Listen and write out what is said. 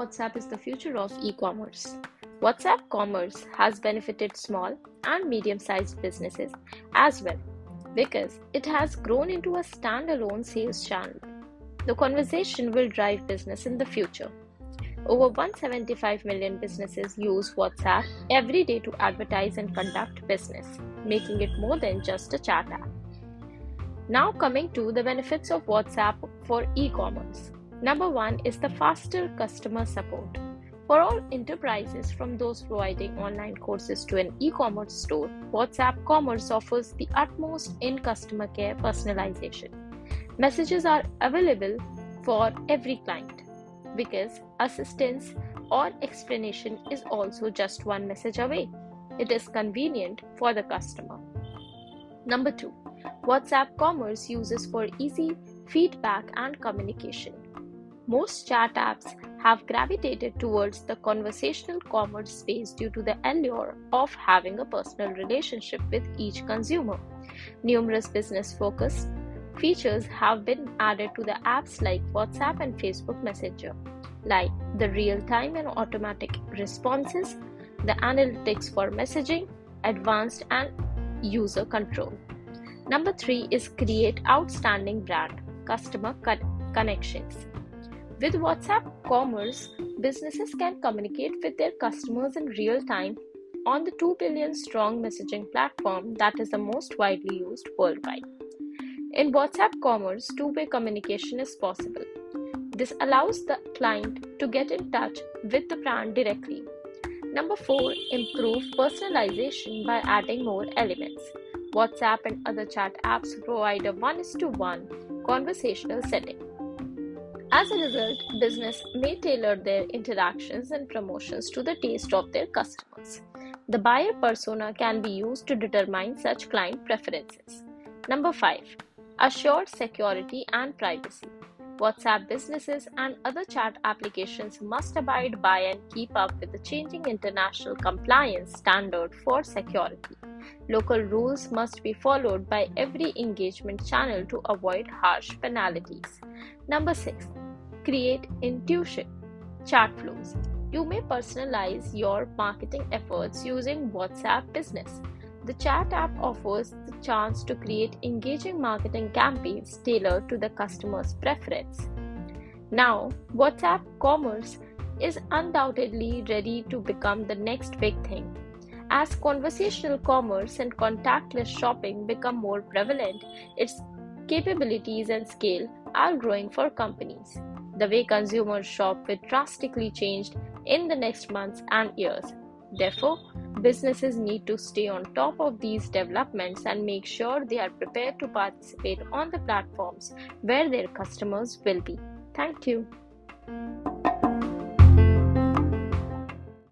WhatsApp is the future of e commerce. WhatsApp commerce has benefited small and medium sized businesses as well because it has grown into a standalone sales channel. The conversation will drive business in the future. Over 175 million businesses use WhatsApp every day to advertise and conduct business, making it more than just a chat app. Now, coming to the benefits of WhatsApp for e commerce. Number one is the faster customer support. For all enterprises, from those providing online courses to an e commerce store, WhatsApp Commerce offers the utmost in customer care personalization. Messages are available for every client because assistance or explanation is also just one message away. It is convenient for the customer. Number two, WhatsApp Commerce uses for easy feedback and communication. Most chat apps have gravitated towards the conversational commerce space due to the allure of having a personal relationship with each consumer. Numerous business focused features have been added to the apps like WhatsApp and Facebook Messenger, like the real time and automatic responses, the analytics for messaging, advanced and user control. Number three is create outstanding brand customer connections. With WhatsApp Commerce, businesses can communicate with their customers in real time on the 2 billion strong messaging platform that is the most widely used worldwide. In WhatsApp Commerce, two way communication is possible. This allows the client to get in touch with the brand directly. Number 4. Improve personalization by adding more elements. WhatsApp and other chat apps provide a 1 to 1 conversational setting. As a result, business may tailor their interactions and promotions to the taste of their customers. The buyer persona can be used to determine such client preferences. Number 5. Assured security and privacy. WhatsApp businesses and other chat applications must abide by and keep up with the changing international compliance standard for security. Local rules must be followed by every engagement channel to avoid harsh penalties. Number 6 create intuition chat flows. You may personalize your marketing efforts using WhatsApp Business. The chat app offers the chance to create engaging marketing campaigns tailored to the customer's preference. Now, WhatsApp Commerce is undoubtedly ready to become the next big thing. As conversational commerce and contactless shopping become more prevalent, its capabilities and scale are growing for companies. The way consumers shop will drastically change in the next months and years. Therefore, businesses need to stay on top of these developments and make sure they are prepared to participate on the platforms where their customers will be. Thank you.